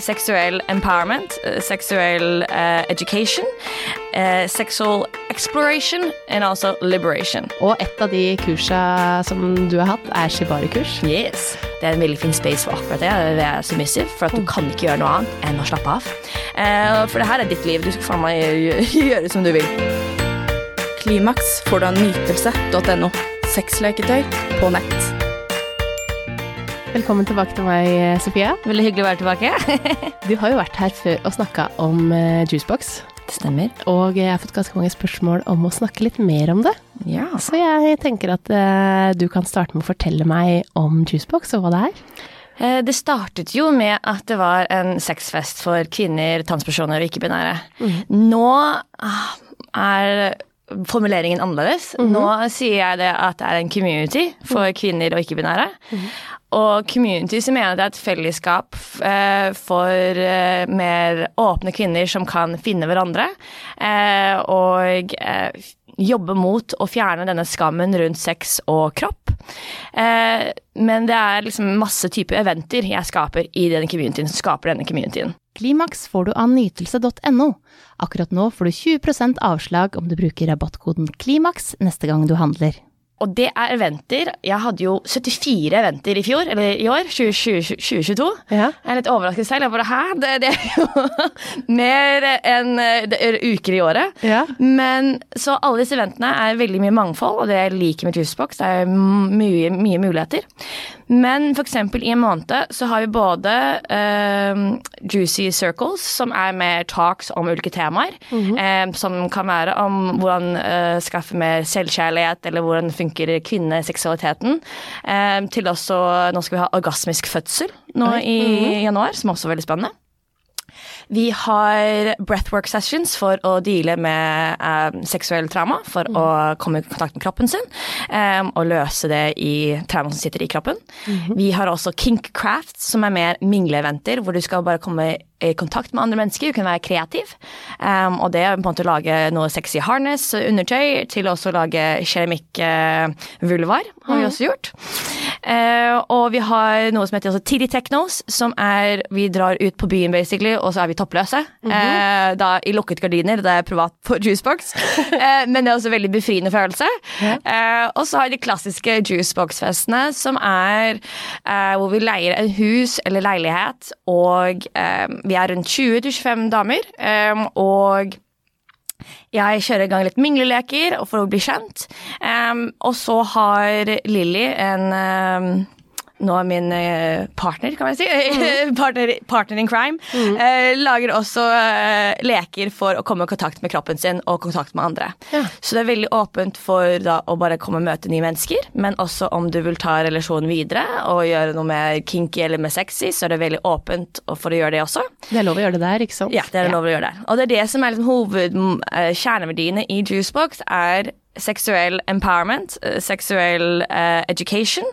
seksuell empowerment, eh, seksuell uh, education, uh, sexual exploration and also liberation. Og et av de kursa som du har hatt, er shibari-kurs. Yes. Det er en veldig fin space for akkurat det. Det er submissive, for at du kan ikke gjøre noe annet enn å slappe av. Uh, for det her er ditt liv. Du skal faen meg gjøre som du vil. Klimaks får du av nytelse.no. Sexleketøy på nett. Velkommen tilbake til meg, Sofie. Veldig hyggelig å være tilbake. Du har jo vært her før og snakka om eh, juicebox. Det stemmer. Og jeg har fått ganske mange spørsmål om å snakke litt mer om det. Ja. Så jeg tenker at eh, du kan starte med å fortelle meg om juicebox og hva det er. Eh, Det startet jo med at det var en sexfest for kvinner, transpersoner og ikke-binære. Nå ah, er formuleringen annerledes. Nå sier jeg det at det er en community for kvinner og ikke-binære. Og community så mener jeg det er et fellesskap eh, for eh, mer åpne kvinner som kan finne hverandre. Eh, og jobbe mot å fjerne denne skammen rundt sex og kropp. Eh, men det er liksom masse typer eventer jeg skaper i denne communityen, som skaper denne communityen. Klimaks får du av nytelse.no. Akkurat nå får du 20% avslag om du bruker rabattkoden KLIMAKS neste gang du handler. Og det er eventer. Jeg hadde jo 74 eventer i fjor, eller i år, 2020, 2022. Ja. Jeg er litt overrasket selv. Jeg bare hæ, det, det er jo mer enn eh, er uker i året. Ja. Men så alle disse eventene er veldig mye mangfold, og det jeg liker med Juicebox, det er mye, mye muligheter. Men eksempel i en måned så har vi både eh, Juicy Circles, som er mer talks om ulike temaer. eh, som kan være om hvordan eh, skaffe mer selvkjærlighet, eller hvordan funker kvinneseksualiteten. Eh, til også Nå skal vi ha orgasmisk fødsel nå i januar, som også er veldig spennende. Vi har breathwork sessions for å deale med eh, seksuell trauma, for å komme i kontakt med kroppen sin, eh, og løse det i trauma som sitter i kroppen. Vi har også kink crafts, som er mer mingleeventer, hvor du skal bare komme i kontakt med andre mennesker, du kan være kreativ. Um, og det er på en måte å lage noe sexy harness, undertøy, til også å lage keramikkvulvar, har vi også gjort. Uh, og vi har noe som heter også Tiddy Technos, som er Vi drar ut på byen, basically, og så er vi toppløse. eh, da I lukket gardiner, det er privat på Juicebox. eh, men det er også en veldig befriende følelse. Eh, og så har vi de klassiske Juicebox-festene, som er eh, hvor vi leier et hus eller leilighet, og eh, vi er rundt 20-25 damer. um, og jeg kjører i gang litt mingleleker for å bli kjent. Um, og så har Lilly en em, nå er min eh, partner, kan man si, partner, partner in crime, eh, lager også eh, leker for å komme i kontakt med kroppen sin og kontakt med andre. Ja. Så det er veldig åpent for da, å bare komme og møte nye mennesker, men også om du vil ta relasjonen videre og gjøre noe mer kinky eller mer sexy, så er det veldig åpent for å gjøre det også. Det er lov å gjøre det der, ikke sant? Ja, det er ja. lov å gjøre der. Og det er det som er liksom hovedkjerneverdiene eh, i Juicebox, er seksuell empowerment, eh, seksuell eh, education,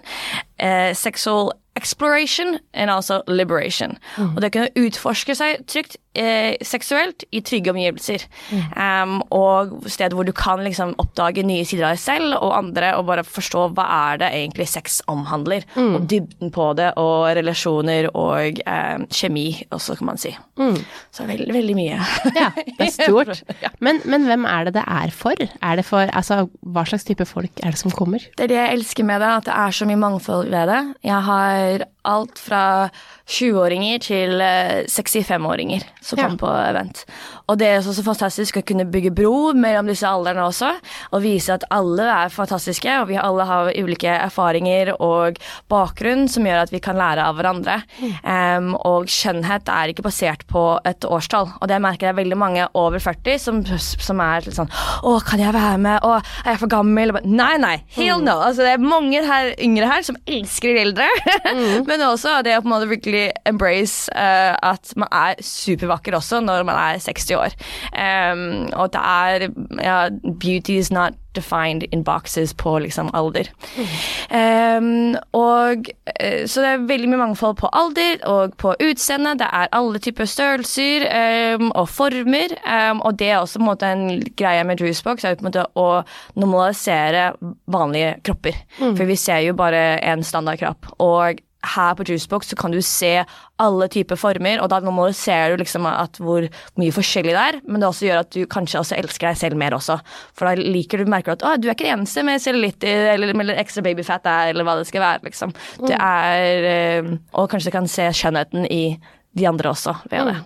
eh, sexual exploration and also liberation. Og det å kunne utforske seg trygt eh, seksuelt i trygge omgivelser. Um, og sted hvor du kan liksom oppdage nye sider av deg selv og andre, og bare forstå hva er det egentlig sex omhandler. Og dybden på det, og relasjoner og eh, kjemi også, kan man si. Så veldig, veldig mye. Ja, det er stort. Men, men hvem er det det er for? Er det for altså, hva slags type folk er det som kommer? Det er det jeg elsker med det, at det er så mye mangfold ved det. Jeg har alt fra 20-åringer til eh, 65-åringer som Ja. kommer på event. Og det er også så fantastisk å kunne bygge bro mellom disse aldrene også, og vise at alle er fantastiske, og vi alle har ulike erfaringer og bakgrunn som gjør at vi kan lære av hverandre. Em, og skjønnhet er ikke basert på et årstall, og det merker jeg veldig mange over 40 som, som er sånn Å, kan jeg være med? Å, er jeg for gammel? Nei, nei, hell no! Altså, det er mange her, yngre her som elsker de eldre, men også det å på en måte virkelig embrace uh, at man er supervakker også når man er 60 år. Um, og det er ja, Beauty is not defined in boxes på liksom alder. Um, og eh, Så det er veldig mye mangfold på alder og på utseende. Det er alle typer størrelser um, og former. Um, og det er også på en måte en greie med Juicebox, er på en måte å normalisere vanlige kropper. For vi ser jo bare en standardkropp. Og her på Juicebox så kan du se alle typer former, og da normaliserer ser du liksom at hvor mye forskjellig det er, men det også gjør at du kanskje også elsker deg selv mer også. For da liker du, merker du at å, du er ikke den eneste med cellulitter eller, eller ekstra babyfat der, eller hva det skal være, liksom. Det er eh, Og kanskje du kan se skjønnheten i de andre også ved det.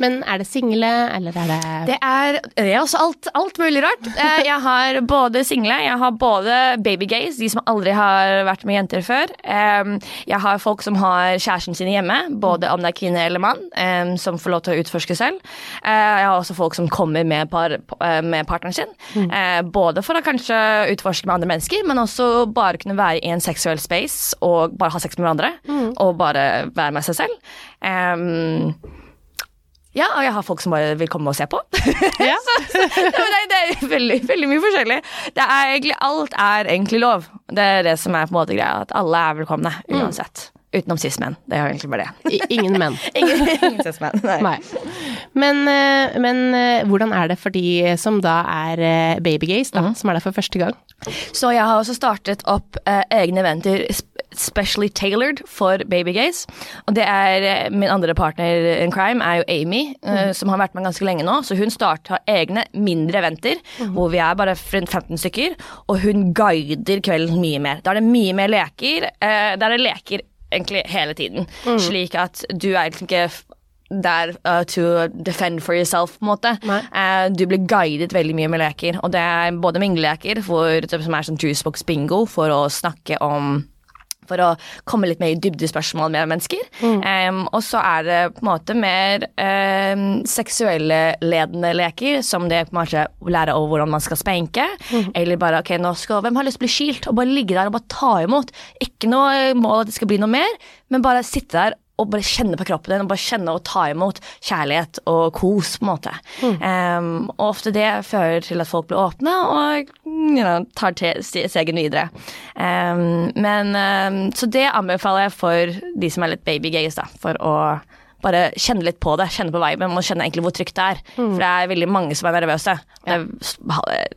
Men er det single, eller er det Det er, det er også alt, alt mulig rart. Eh, Jeg har både single, jeg har både babygays, de som aldri har vært med jenter før. Jeg har folk som har kjæresten sin hjemme, både om det er kvinne eller mann, som får lov til å utforske selv. Eh, Jeg har også folk som kommer med, par, eh, med partneren sin, eh, både for å kanskje utforske med andre mennesker, men også bare kunne være i en seksuell space og bare ha sex med hverandre, og bare være med seg selv. Em, ja, og jeg har folk som bare vil komme og se på. Ja. så, det, det er veldig, veldig mye forskjellig. Det er egentlig, alt er egentlig lov. Det er det som er på en måte greia, at alle er velkomne uansett. Utenom cis-menn. Det er egentlig bare det. Ingen menn? Ingen, ingen cis-menn. Nei. Nei. Men, eh, men eh, hvordan er det for de som da er eh, babygays, da, som er der for første gang? Så jeg har også startet opp eh, egne eventer specially tailored for babygays. Og det er eh, min andre partner in crime er jo Amy, eh, som har vært med ganske lenge nå. Så hun starta egne mindre eventer, hvor vi er bare rundt 15 stykker. Og hun guider kvelden mye mer. Da er det mye mer leker. Uh, da er det leker egentlig hele tiden. Slik at du er egentlig ikke f- der uh, to defend for yourself, på en måte. Eh, du blir guidet veldig mye med leker, og det er både mingleleker, som er sånn juicebox bingo, for å snakke om for å komme litt mer i dybdespørsmål med mennesker. Em, og så er det på en måte mer um, seksuelle ledende leker, som det på en måte lære over hvordan man skal spenke. Eller bare ok, nå skal, hvem har lyst til å bli skilt? Og bare ligge der og bare ta imot. Ikke noe mål at det skal bli noe mer, men bare sitte der og bare kjenne på kroppen din og bare kjenne og ta imot kjærlighet og kos, på en måte. Em, og ofte det fører til at folk blir åpne og you know, tar segen videre. Um, men um, Så det anbefaler jeg for de som er litt babygays, for å bare kjenne litt på det, kjenne på viben og kjenne egentlig hvor trygt det er. For det er veldig mange som er nervøse. Ja.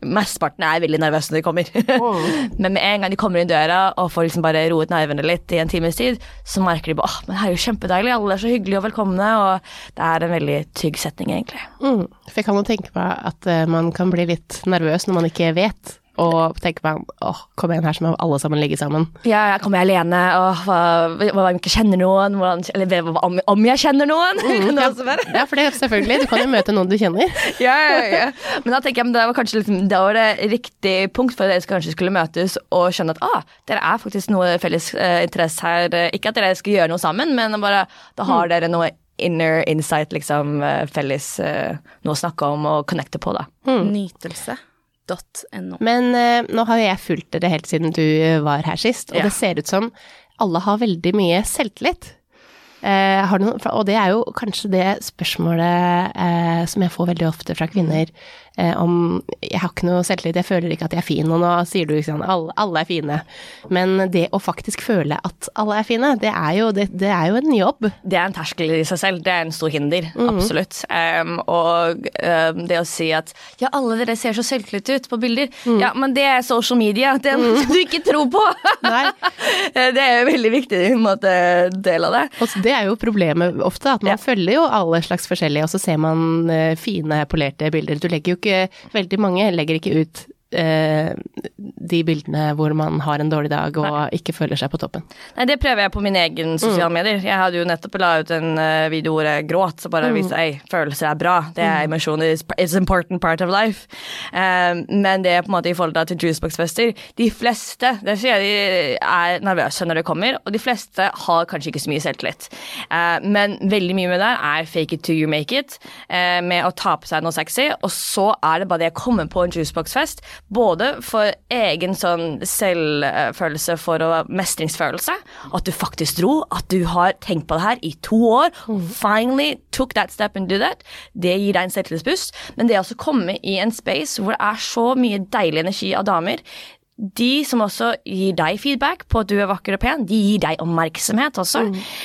mesteparten er veldig nervøse når de kommer. men med en gang de kommer inn døra og får liksom bare roet nervene litt i en times tid, så merker de bare åh, men det er jo kjempedeilig, alle er så hyggelige og velkomne, og det er en veldig trygg setning, egentlig. Mm. For jeg kan jo tenke meg at eh, man kan bli litt nervøs når man ikke vet, og tenke meg åh, kom igjen her så må alle sammen ligge sammen. Ja, jeg kommer jeg alene, Åh, hva, hva om jeg ikke kjenner noen, hvordan, eller hva- om, om jeg kjenner noen? Mm, det også? Ja, for det selvfølgelig, du kan jo møte noen du kjenner. ja, ja, ja. Men da tenker jeg men det var kanskje liksom, det var det riktig punkt for at dere kanskje skulle møtes og skjønne at ah, dere er faktisk noe felles eh, interesse her. Ikke at dere skal gjøre noe sammen, men bare da har dere noe inner insight, liksom eh, felles eh, noe å snakke om og connecte på, da. Nytelse.no. Men eh, nå har jo jeg fulgt dere helt siden du eh, var her sist, og Ja. det ser ut som alle har veldig mye selvtillit. Eh, har du noe, og det er jo kanskje det spørsmålet eh, som jeg får veldig ofte fra kvinner eh, om Jeg har ikke noe selvtillit, jeg føler ikke at jeg er fin, og nå sier du ikke sånn alle, alle er fine. Men det å faktisk føle at alle er fine, det er jo, det, det er jo en jobb. Det er en terskel i seg selv. Det er en stor hinder. Absolutt. Um, og um, det å si at ja, alle dere ser så selvtillit ut på bilder. Ja, men det er social media. Det må du ikke tro på! Det er veldig viktig måte, del av det. Og så det er jo problemet ofte, at man Ja. følger jo alle slags forskjellige, og så ser man eh, fine, polerte bilder. Du legger jo ikke Veldig mange legger ikke ut de bildene hvor man har en dårlig dag og ikke føler seg på toppen. Nei, Det prøver jeg på mine egne sosiale medier. Jeg hadde jo nettopp la ut en eh, video hvor jeg gråt, så bare viste jeg følelser er bra. Det er emosjoner. It's an important part of life. Um, men det er på en måte i forhold til juicebox-fester De fleste det sier jeg, de er nervøse når de kommer, og de fleste har kanskje ikke så mye selvtillit. Uh, men veldig mye med det er fake it to you make it, uh, med å ta på seg noe sexy, og så er det bare det å komme på en juicebox-fest, både for egen sånn selvfølelse for å mestringsfølelse, at du faktisk dro, at du har tenkt på det her i to år, finally took that step and do that, det gir deg en selvtillitsboost, men det å komme i en space hvor det er så mye deilig energi av damer, de som også gir deg feedback på at du er vakker og pen, de gir deg oppmerksomhet også.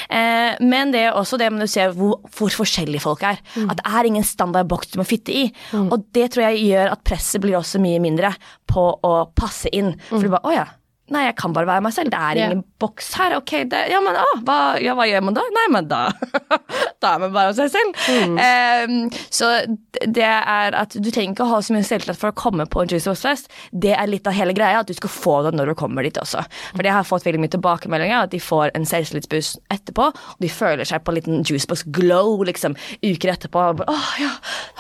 Eh, men det er også det med å se hvor, hvor forskjellige folk er. At det er ingen standardboks du må fitte i. Og det tror jeg gjør at presset blir også mye mindre på å passe inn. For du bare Å ja. Nei, jeg kan bare være meg selv. Det er ingen ingen boks her. Ok, det, ja, men ah, hva, ja, hva gjør man da? Nei, men da Da er man bare seg selv. Mm. Um, så det er at du trenger ikke å ha så mye selvtillit for å komme på en Juicy Fest. Det er litt av hele greia, at du skal få det når du kommer dit også. For jeg har fått veldig mye tilbakemeldinger, at de får en selvtillitsboost etterpå, og de føler seg på en liten juicebox glow liksom uker etterpå. Åh, ja,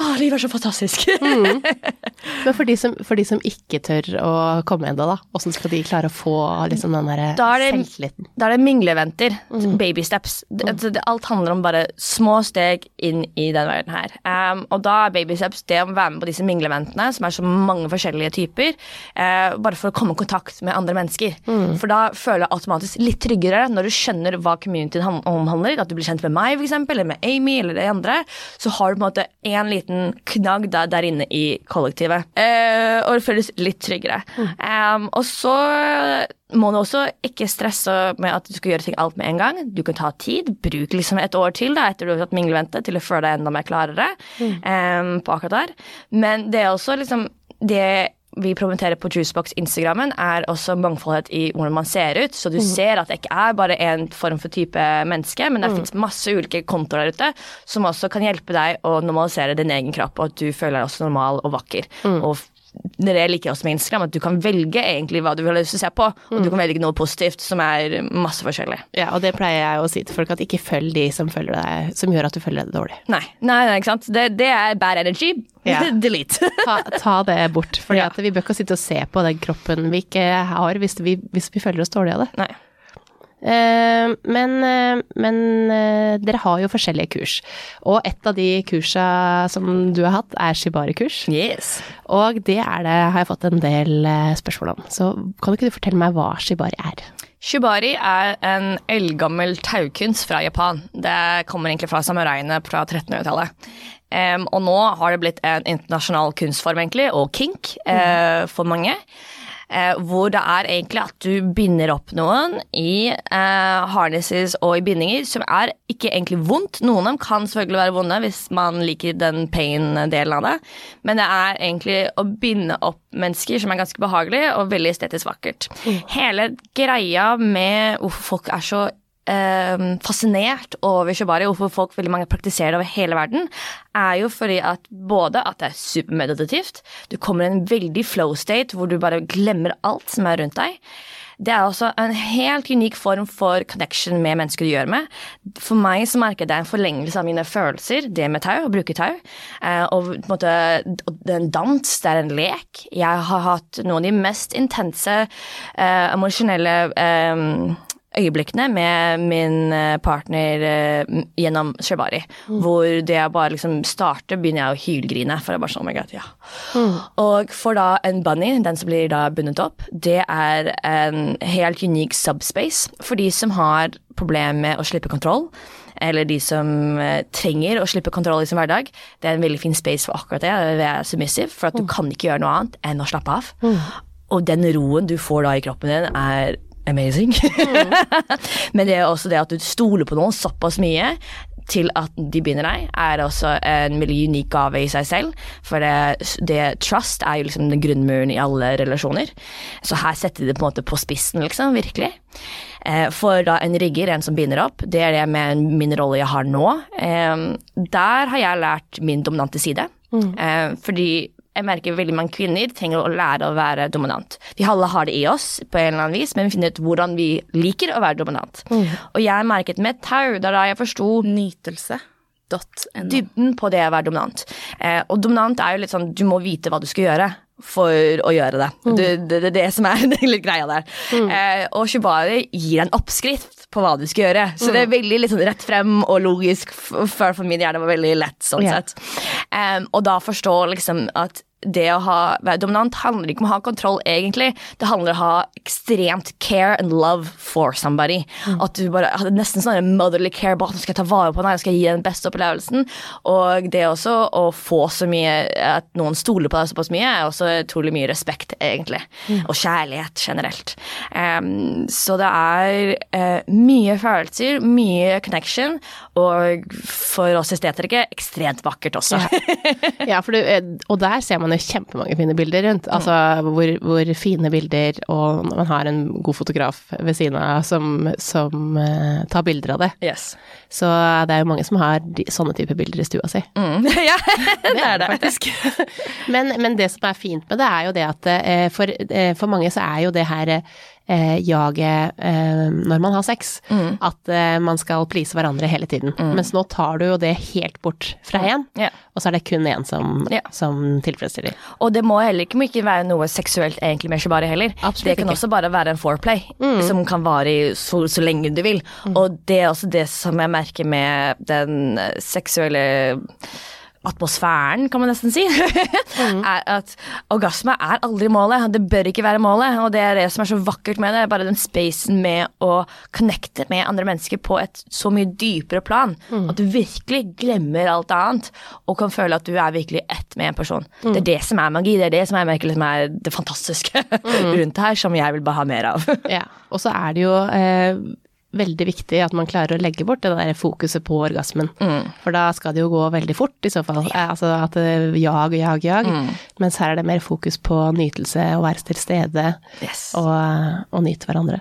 oh, livet er så fantastisk. Mm. Men for de, som, for de som ikke tør å komme ennå, da, åssen skal de klare å få liksom den derre Da er selvtilliten? Da er det mingleeventer. Baby steps. Det, alt handler om bare små steg inn i den verden her. Um, og da er baby steps det å være med på disse mingleventene, som er så mange forskjellige typer, uh, bare for å komme i kontakt med andre mennesker. For da føler jeg automatisk litt tryggere når du skjønner hva communityen han- omhandler. At du blir kjent med meg, eksempel, eller med Amy, eller de andre. Så har du på en måte en liten knagg der, der inne i kollektivet. Uh, og det føles litt tryggere. Um, og så må du også ikke stresse med at du skal gjøre ting alt med en gang. Du kan ta tid. Bruk liksom et år til da, etter du har tatt minglevente til å føle deg enda mer klarere em, på akkurat der. Men det er også liksom det vi promoterer på Juicebox Instagrammen, er også mangfoldhet i hvordan man ser ut. Så du ser at det ikke er bare en form for type menneske, men det finnes masse ulike kontoer der ute som også kan hjelpe deg å normalisere din egen kropp, og at du føler deg også normal og vakker. Og f- det er det jeg liker også med Instagram, at du kan velge egentlig hva du vil ha lyst til å se på, og du kan velge noe positivt som er masse forskjellig. Ja, og det pleier jeg å si til folk, at ikke følg de som, følger deg, som gjør at du føler deg dårlig. Nei, nei, nei ikke sant. Det, det er bad energy. Ja. Delete. Ta, ta det bort, for Ja. vi bør ikke sitte og se på den kroppen vi ikke har, hvis vi, hvis vi føler oss dårlige av det. nei. Eh, men eh, men eh, dere har jo forskjellige kurs, og et av de kursa som du har hatt, er shibari-kurs. Yes. Og det er det, har jeg fått en del spørsmål om. Så kan ikke du fortelle meg hva shibari er? Shibari er en eldgammel taukunst fra Japan. Det kommer egentlig fra samuraiene fra 1300-tallet. Um, og nå har det blitt en internasjonal kunstform, egentlig, og kink uh, for mange. Eh, hvor det er egentlig at du binder opp noen i eh, harnesses og i bindinger, som er ikke egentlig vondt. Noen av dem kan selvfølgelig være vonde hvis man liker den pain-delen av det, men det er egentlig å binde opp mennesker som er ganske behagelig og veldig estetisk vakkert. Hele greia med hvorfor folk er så fascinert over shibari, hvorfor folk veldig mange praktiserer det over hele verden, er jo fordi at både at det er supermeditativt, du kommer i en veldig flow state hvor du bare glemmer alt som er rundt deg. Det er også en helt unik form for connection med mennesker du gjør med. For meg så merker jeg det er en forlengelse av mine følelser, det med tau, å bruke tau. Eh, og på en måte, det er en dans, det er en lek. Jeg har hatt noen av de mest intense, eh, emosjonelle eh, øyeblikkene med min eh, partner eh, gjennom Mm. Hvor det jeg bare liksom starter, begynner jeg å hylgrine. For jeg bare sånn, oh my god, ja. Og for da en bunny, den som blir da bundet opp, det er en helt unik subspace for de som har problemer med å slippe kontroll. Eller de som eh, trenger å slippe kontroll i sin hverdag. Det er en veldig fin space for akkurat det. ved submissive, for at du kan ikke gjøre noe annet enn å slappe av. Og den roen du får da i kroppen din, er amazing. Men det er også det at du stoler på noen såpass mye til at de binder deg, er også en veldig unik gave i seg selv. For det, det trust er jo liksom den grunnmuren i alle relasjoner. Så her setter de det på en måte på spissen, liksom. Virkelig. Eh, For da en rigger, en som binder opp, det er det med min rolle jeg har nå. Eh, Der har jeg lært min dominante side. Mm. Fordi jeg merker veldig mange kvinner trenger å lære å være dominant. Vi alle har det i oss på en eller annen vis, men vi finner ut hvordan vi liker å være dominant. Og jeg merket med tau, det er da jeg forsto Nytelse.no. dybden på det å være dominant. Eh, og dominant er jo litt sånn, du må vite hva du skal gjøre for å gjøre det. Det, det, det er det som er litt greia der. Eh, og Shibari gir en oppskrift på hva du skal gjøre. Så det er veldig litt sånn rett frem og logisk. Før For, for min hjerne var veldig lett sånn yeah. sett. Um, og da forstå liksom at det å ha, være dominant handler ikke om å ha kontroll, egentlig. Det handler om å ha ekstremt care and love for somebody. At du bare hadde nesten sånn motherly care. Bare, nå skal jeg ta vare på deg, jeg skal gi deg den beste opplevelsen. Og det også å få så mye At noen stoler på deg såpass mye, er også utrolig mye respekt, egentlig. Og kjærlighet generelt. Um, så det er uh, mye følelser, mye connection, og for oss estetikere ekstremt vakkert også. Ja, for du, eh, og der ser man man jo kjempemange fine bilder rundt. Altså hvor, hvor fine bilder, og man har en god fotograf ved siden av som, som uh, tar bilder av det. Yes. Så det er jo mange som har de, sånne typer bilder i stua si. Mm. ja, det er det. faktisk. men, men det som er fint med det, er jo det at uh, for, uh, for mange så er jo det her eh, jaget eh, når man har sex, at eh, man skal please hverandre hele tiden. Mens nå tar du jo det helt bort fra én, yeah. og så er det kun én som, yeah. som tilfredsstiller. Og det må heller ikke, må ikke være noe seksuelt egentlig med shibari heller. Absolutt det kan ikke. også bare være en foreplay som kan vare i så, så lenge du vil. Og det er også det som jeg merker med den seksuelle atmosfæren, kan man nesten si, er at orgasme er aldri målet. Det bør ikke være målet, og det er det som er så vakkert med det. Bare den spacen med å connecte med andre mennesker på et så mye dypere plan. At du virkelig glemmer alt annet, og kan føle at du er virkelig ett med en person. Det er det som er magi, det er det som jeg merker liksom er det fantastiske rundt det her, som jeg vil bare ha mer av. Ja, og så er det jo eh, veldig viktig at man klarer å legge bort det der fokuset på orgasmen. For da skal det jo gå veldig fort i så fall. Eh, Altså at det jag, jag, jag. Mens her er det mer fokus på nytelse, å være til stede Yes. og, og nyte hverandre.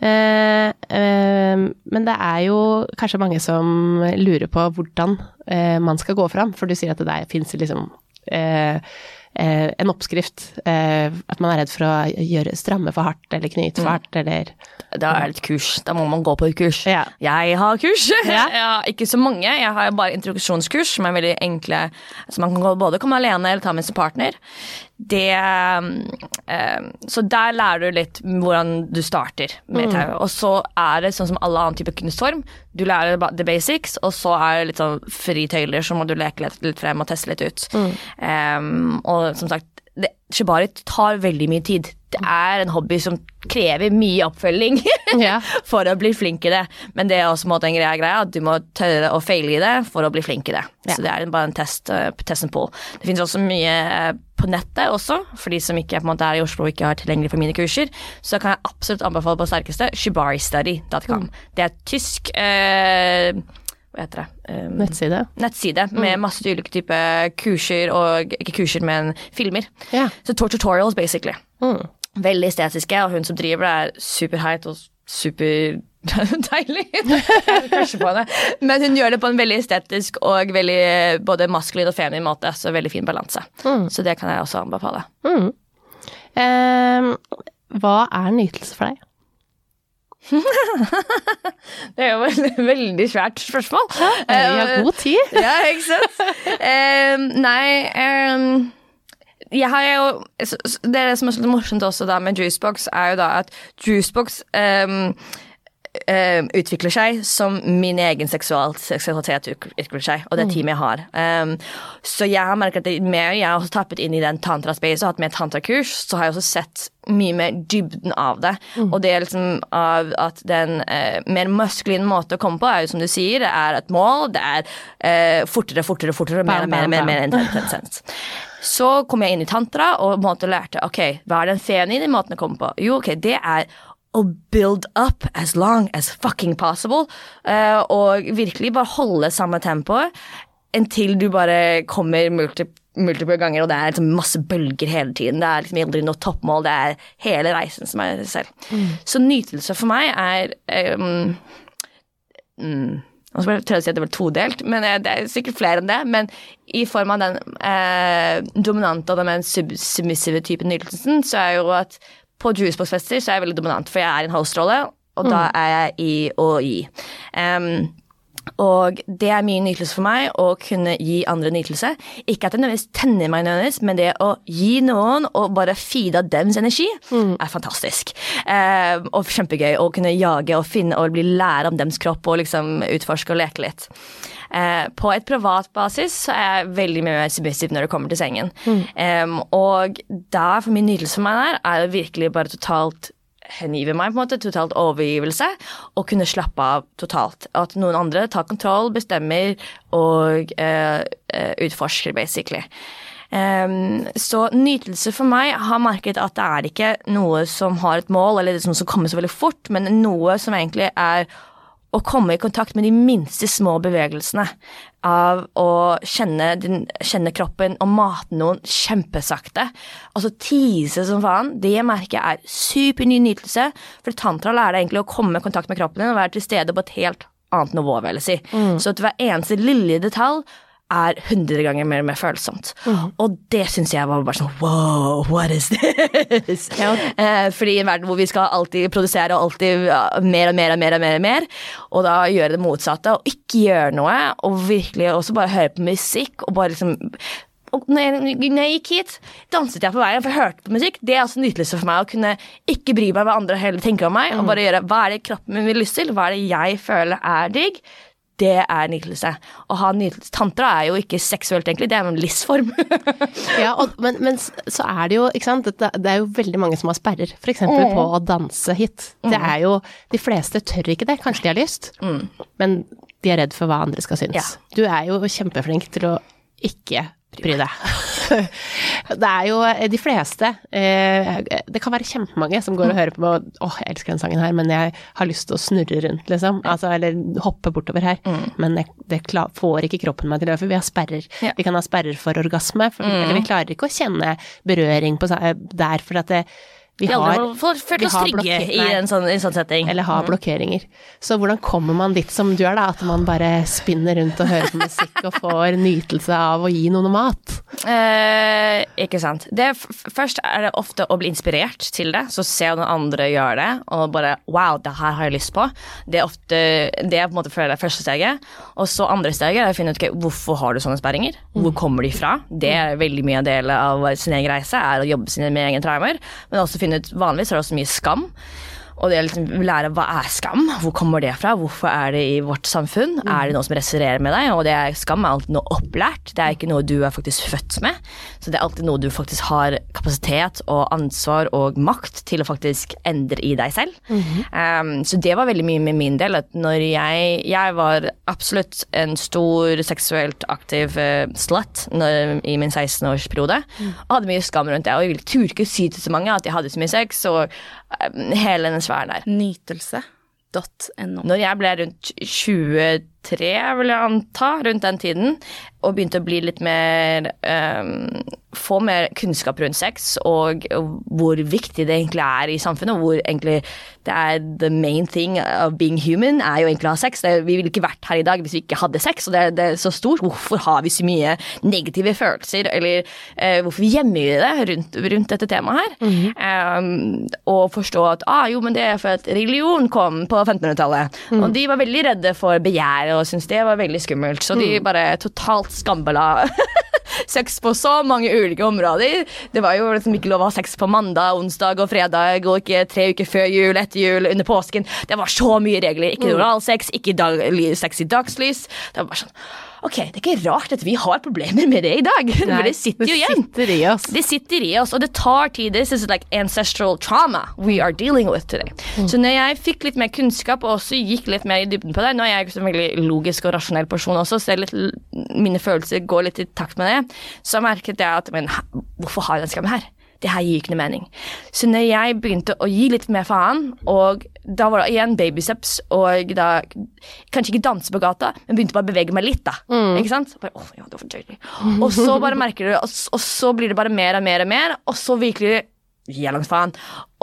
Eh, eh, men det er jo kanskje mange som lurer på hvordan eh, man skal gå fram, for du sier at det der fins liksom eh, eh, en oppskrift. Eh, at man er redd for å gjøre stramme for hardt eller knyte for hardt eller Da er det et kurs. Da må man gå på et kurs. Ja. Jeg har kurs. Ja. Jeg har ikke så mange. Jeg har bare introduksjonskurs som er veldig enkle. Så man kan gå- både komme alene eller ta med sin partner. Det um, Så der lærer du litt hvordan du starter med tau. Og så er det sånn som alle annen type kunstform. Du lærer the basics, og så er det litt sånn fritøyler, så må du leke litt, litt frem og teste litt ut. Eh, og som sagt, det, shibari tar veldig mye tid. Det er en hobby som krever mye oppfølging for å bli flink i det. Men det er også en måte en greie, at du må tørre å feile i det for å bli flink i det. Ja. Så det er bare en test, uh, test and pull. Det finnes også mye uh, på nettet også, for de som ikke måte er i Oslo og ikke har tilgjengelig for mine kurser. Så kan jeg absolutt anbefale på sterkeste shibaristudy.com. Det er tysk eh, Hva heter det? um, nettside. nettside med masse ulike typer kurser og Ikke kurser, men filmer. Yeah. Så tutorials, basically. Mm. Veldig estetiske, og hun som driver det, er superheit og super deilig. Men hun gjør det på en veldig estetisk og veldig både maskulin og feminin måte, så veldig fin balanse. Så det kan jeg også anbefale. Mm. Um, hva er nytelse for deg? Det er jo et veldig svært spørsmål. Vi har god tid. Ja, ikke sant? Um, nei um, jeg har jo Det er som er så morsomt også da med Juicebox, er jo da at Juicebox ehm, ehm, utvikler seg som min egen seksual, seksualitet utvikler seg, og det teamet jeg har. Um, så jeg har merket at mer jeg har også tappet inn i den tantra-space og hatt med tantrakurs, så har jeg også sett mye mer dybden av det. Og det er liksom av at den eh, mer maskuline måte å komme på er jo som du sier, det er et mål, det er eh, fortere, fortere, fortere, mer og Bam, mer, bam, mer, mer, mer intens. Så kom jeg inn i tantra og på en måte lærte ok, hva er den feminine måten å komme på? Jo, ok, det er å build up as long as fucking possible. Uh, og virkelig bare holde samme tempo inntil du bare kommer multi, multiple ganger, og det er liksom masse bølger hele tiden. Det er liksom aldri noe toppmål, det er hele reisen som er selv. Så nytelse for meg er um, mm, Nå skal jeg prøve å si at det var todelt, men eh, det er sikkert flere enn det. Men i form av den eh, dominante og den mer submissive typen nytelsen, så er jo at på Juicebox-fester så er jeg veldig dominant, for jeg er i en host-rolle, og da er jeg i å gi. Em, og det er mye nytelse for meg å kunne gi andre nytelse. Ikke at det nødvendigvis tenner meg, nødvendigvis, men det å gi noen og bare feede av dems energi, er fantastisk. Eh, og kjempegøy å kunne jage og finne og bli lære om dems kropp og liksom utforske og leke litt. Eh, på et privat basis så er jeg veldig mye mer submissive når det kommer til sengen. Em, og da for min nytelse for meg der, er det virkelig bare totalt hengive meg, på en måte, totalt overgivelse, og kunne slappe av totalt. At noen andre tar kontroll, bestemmer og eh, eh, utforsker, basically. Um, så nytelse for meg har merket at det er ikke noe som har et mål, eller noe som kommer så veldig fort, men noe som egentlig er å komme i kontakt med de minste små bevegelsene av å kjenne, din, kjenne kroppen og mate noen kjempesakte. Og så tease som faen. Det merker jeg er superny nytelse. For tantra lærer deg egentlig å komme i kontakt med kroppen din og være til stede på et helt annet nivå, vil jeg si. Så at hver eneste lille detalj er 100 ganger mer, mer følsomt. Og det syns jeg var bare sånn wow, what is this? Ja. Eh, fordi i en verden hvor vi skal alltid produsere og alltid ja, mer og mer og mer og mer, og mer og da gjøre det motsatte og ikke gjøre noe, og virkelig også bare høre på musikk og bare liksom og når jeg, når jeg gikk hit, danset jeg på veien, for jeg hørte på musikk. Det er altså nytelse for meg å kunne ikke bry meg hva andre heller tenker om meg, og bare gjøre hva er det kroppen min vil lyst til, hva er det jeg føler er digg. Det er nytelse. Å ha nytelse Tantra er jo ikke seksuelt, egentlig, det er en livsform. Ja, og, men, men så er det jo, ikke sant, det, det er jo veldig mange som har sperrer, f.eks. Mm. på å danse hit. Det er jo, de fleste tør ikke det, kanskje de har lyst, men de er redd for hva andre skal synes. Mm. Ja. Du er jo kjempeflink til å ikke bry deg. det er jo de fleste, eh, det kan være kjempemange som går og hører på, meg åh, jeg elsker den sangen her, men jeg har lyst til å snurre rundt, liksom, altså, eller hoppe bortover her, men jeg, det klar, får ikke kroppen meg til det, for vi har sperrer. Ja. Vi kan ha sperrer for orgasme, for, eller vi klarer ikke å kjenne berøring på, der, for at det, vi har, har, følt oss trygge i en sånn, en sånn setting. eller har blokkeringer. Så hvordan kommer man dit som du er, da? At man bare spinner rundt og hører på musikk og får nytelse av å gi noen mat? Eh, ikke sant. Det, først er det ofte å bli inspirert til det, så se noen andre gjøre det, og bare wow, det her har jeg lyst på. Det er ofte, det er på en måte føler jeg første steget. Og så andre steget er å finne ut okay, hvorfor har du sånne sperringer. Hvor kommer de fra? Det er veldig mye av del av sin egen reise, er å jobbe sine med egne traumer. Men også finne ut, vanligvis er det også mye skam. Og det å liksom lære hva er skam, hvor kommer det fra, hvorfor er det i vårt samfunn? Er det noe som reserverer med deg? Og det er, skam er alltid noe opplært, det er ikke noe du er faktisk født med. Så det er alltid noe du faktisk har kapasitet og ansvar og makt til å faktisk endre i deg selv. um, så det var veldig mye med min del, at når jeg Jeg var absolutt en stor seksuelt aktiv uh, slut når, i min 16-årsperiode, og hadde mye skam rundt det. Og jeg ville- turte ikke si til så mange at jeg hadde så mye sex, og hele den sfæren der. Nytelse.no. Når jeg ble rundt 23, vil jeg anta, rundt den tiden, og begynte å bli litt mer um, Få mer kunnskap rundt sex, og hvor viktig det egentlig er i samfunnet, hvor egentlig det er the main thing of being human, er jo egentlig å ha sex. Det, vi ville ikke vært her i dag hvis vi ikke hadde sex, og det, det er så stort. Hvorfor har vi så mye negative følelser, eller uh, hvorfor vi det rundt, rundt dette temaet her? Ehm, og forstå at ah, jo, men det er for at religion kom på 1500-tallet. Og de var veldig redde for begjær og syntes det var veldig skummelt, så de bare totalt skambela sex på så mange ulike områder. Det var jo liksom ikke lov å ha sex på mandag, onsdag og fredag, og ikke tre uker før jul, etter jul, under påsken. Det var så mye regler. Ikke oralsex, ikke dag, sex i dagslys. Det var bare sånn Ok, det er ikke rart at vi har problemer med det i dag, for det sitter jo igjen. sitter i oss. Det sitter i oss, og det tar tid. This is like ancestral trauma we are dealing with today. Så når jeg fikk litt mer kunnskap og også gikk litt mer i dybden på det Nå er jeg så veldig logisk og rasjonell person også, så litt, mine følelser går litt i takt med det. Så merket jeg at men, hvorfor har jeg den skammen her? Det her gir ikke noe mening. Så når jeg begynte å gi litt mer faen, og da var det igjen babysteps, og da kanskje ikke danse på gata, men begynte bare å bevege meg litt, da. Ikke sant? Bare, åh, ja, det var deilig. Og så bare merker du, og, og så blir det bare mer og mer og mer, og så virkelig langt faen.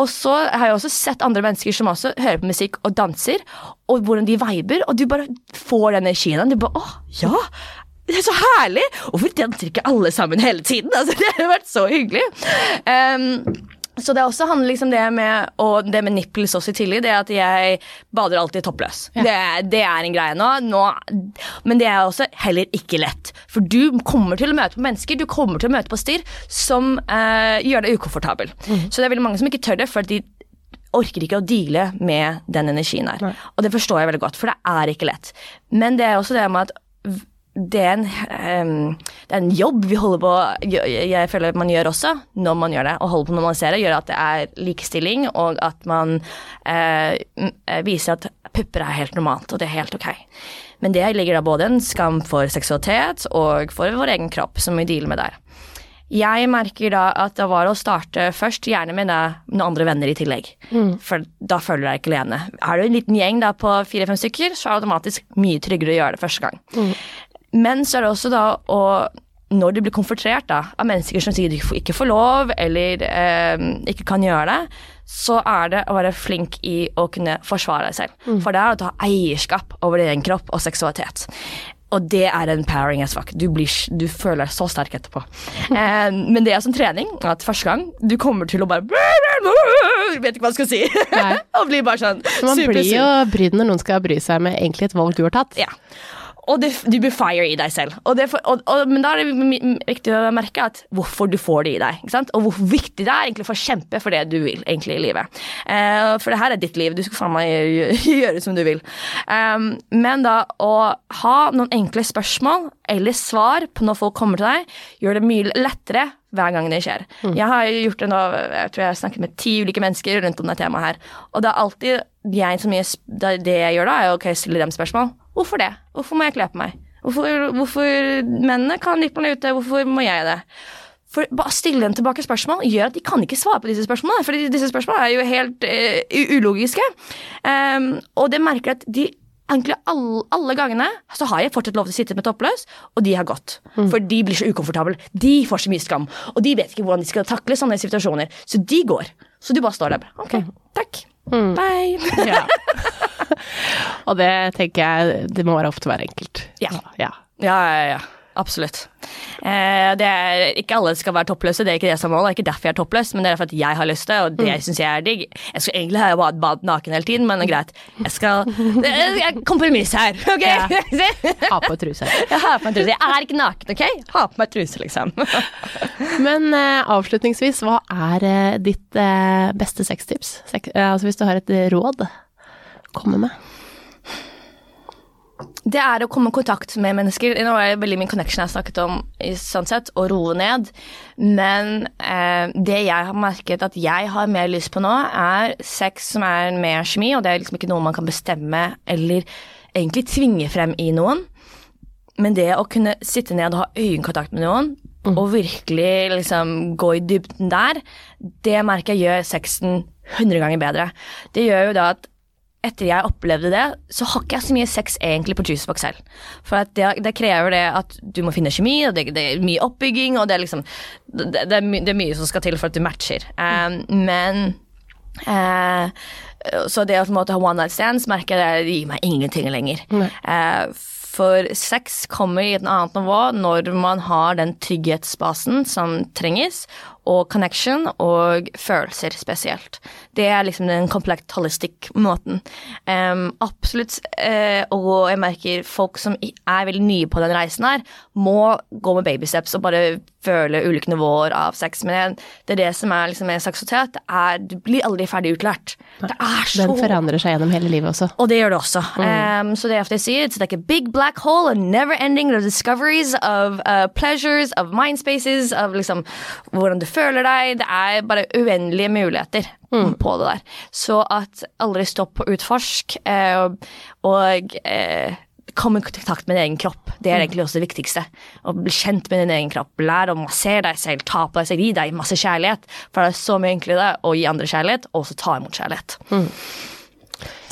Og så har jeg også sett andre mennesker som også hører på musikk og danser, og hvordan de viber, og du bare får den energien. Du bare åh, ja! Det er så herlig! Hvorfor danser ikke alle sammen hele tiden? Altså, det har vært så hyggelig. Um, så det også handler liksom det med Og det med nipples også i tillegg, det at jeg bader alltid toppløs. Det, er- det er en greie nå, nå. Men det er også heller ikke lett. For du kommer til å møte på mennesker, du kommer til å møte på styr som eh, gjør deg ukomfortabel. Så det er veldig mange som ikke tør det, for de orker ikke å deale med den energien her. Og det forstår jeg veldig godt, for det er ikke lett. Men det er også det med at det er, en, um, det er en jobb vi holder på jeg, føler at man gjør også når man gjør det. Å holde på å normalisere gjør at det er likestilling, og at man uh, viser at pupper er helt normalt, og det er helt ok. Men det ligger da både en skam for seksualitet og for vår egen kropp, som vi dealer med der. Jeg merker da at det var å starte først, gjerne med noen andre venner i tillegg. For da føler du deg ikke alene. Er du en liten gjeng da på fire-fem stykker, så er det automatisk mye tryggere å gjøre det første gang. Men så er det også da å når du blir konfrontert av mennesker som sier du ikke får lov, eller eh, ikke kan gjøre det, så er det å være flink i å kunne forsvare deg selv. For det er å ta eierskap over din egen kropp og seksualitet. Og det er empowering as fuck. Du, blir, du føler deg så sterk etterpå. Eh, men det er som trening. At første gang du kommer til å bare Vet ikke hva jeg skal si. Og blir bare sånn Så man blir jo brydd når noen skal bry seg med egentlig et valg du har tatt. Ja. Og det, du blir fire i deg selv. For- og, og, men da er det viktig å merke at hvorfor du får det i deg. Og hvor viktig det er egentlig for å kjempe for det du vil egentlig i livet. Uh, for det her er ditt liv. Du skal faen meg gjøre, som du vil. Um, men da å ha noen enkle spørsmål eller svar på når folk kommer til deg, gjør det mye lettere hver gang det skjer. Jeg har gjort det nå, jeg tror jeg har snakket med ti ulike mennesker rundt om det temaet her. Og det er alltid jeg som det det jeg gjør da, er å okay, stille dem spørsmål. Hvorfor det? Hvorfor må jeg kle på meg? Hvorfor, hvorfor mennene kan litt på ute, hvorfor må jeg det? For bare stille dem tilbake spørsmål gjør at de kan ikke svare på disse spørsmålene. For disse spørsmålene er jo helt uh, ulogiske. Um, og det merker at de egentlig alle, alle gangene så har jeg fortsatt lov til å sitte med toppløs, og de har gått. For de blir så ukomfortable. De får så mye skam. Og de vet ikke hvordan de skal takle sånne situasjoner. Så de går. Så du bare står der. Ok, takk. Bye. Ja. og det tenker jeg det må være opp til hver enkelt. Ja. ja. Ja, ja, ja. Absolutt. Eh, det er, ikke alle skal være toppløse, det er ikke det som er målet. Det er ikke derfor jeg er toppløs, men det er derfor at jeg har lyst til det, og det Mm. syns jeg er digg. Jeg skulle egentlig ha bad, bad naken hele tiden, men det greit. Jeg skal Kompromiss her, OK? Ja. Ha på truse. Jeg har på meg truse. Jeg er ikke naken, OK? Ha på meg truse, liksom. Men eh, avslutningsvis, hva er eh, ditt eh, beste sextips? Sek eh, altså hvis du har et eh, råd, komme med. Det er å komme i kontakt med mennesker. Nå er det veldig min connection jeg har snakket om, i sånn sett, å roe ned. Men eh, det jeg har merket at jeg har mer lyst på nå, er sex som er mer kjemi, og det er liksom ikke noe man kan bestemme eller egentlig tvinge frem i noen. Men det å kunne sitte ned og ha øyekontakt med noen, og virkelig liksom gå i dybden der, det merker jeg gjør sexen 100 ganger bedre. Det gjør jo da at etter jeg opplevde det, så har ikke jeg så mye sex egentlig på Juicebox selv. For det, det krever det at du må finne kjemi, og det, det er mye oppbygging, og det er liksom Det, det, er, my, det er mye som skal til for at du matcher. Um, men uh, Så det å på en måte ha one night stands merker jeg det gir meg ingenting lenger. Uh, for sex kommer i et annet nivå når man har den trygghetsbasen som trenges, og connection og følelser spesielt. Det er liksom den komplett holistic måten. Um, absolutt. Uh, og jeg merker folk som er veldig nye på den reisen her, må gå med babysteps og bare føle ulike nivåer av sex. Men det er det som er liksom med seksualitet. Du blir aldri ferdig utlært. Det er så Den forandrer seg gjennom hele livet også. og det gjør det også. Um, så det er ofte jeg sier, it's like a big black hole, a never ending of discoveries of uh, pleasures, of mind spaces, av liksom hvordan du føler deg. Det er bare uendelige muligheter på det der. Så at aldri stopp å utforske, eh, og eh, Kom i kontakt med din egen kropp. Det er egentlig også det viktigste. Å bli kjent med din egen kropp. Lær å massere deg selv, ta på deg selv, gi deg masse kjærlighet. For det er så mye enklere å gi andre kjærlighet, og også ta imot kjærlighet.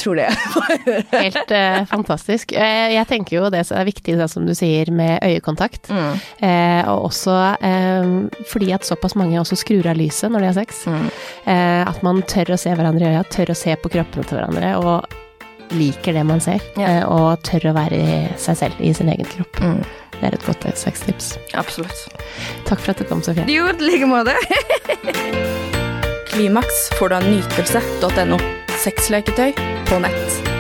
Tror det. Helt eh, fantastisk. Eh, jeg tenker jo det som er viktig, det som du sier, med øyekontakt. Eh, og også eh, fordi at såpass mange også skrur av lyset når de har sex. Eh, at man tør å se hverandre i øya, tør å se på kroppene til hverandre, og liker det man ser. Ja. Eh, og tør å være seg selv, i sin egen kropp. Mm. Det er et godt sextips. Absolutt. Takk for at du kom, Sofie. Jo, i like måte. Klimaks får du av nytelse.no. Sexleketøy på nett.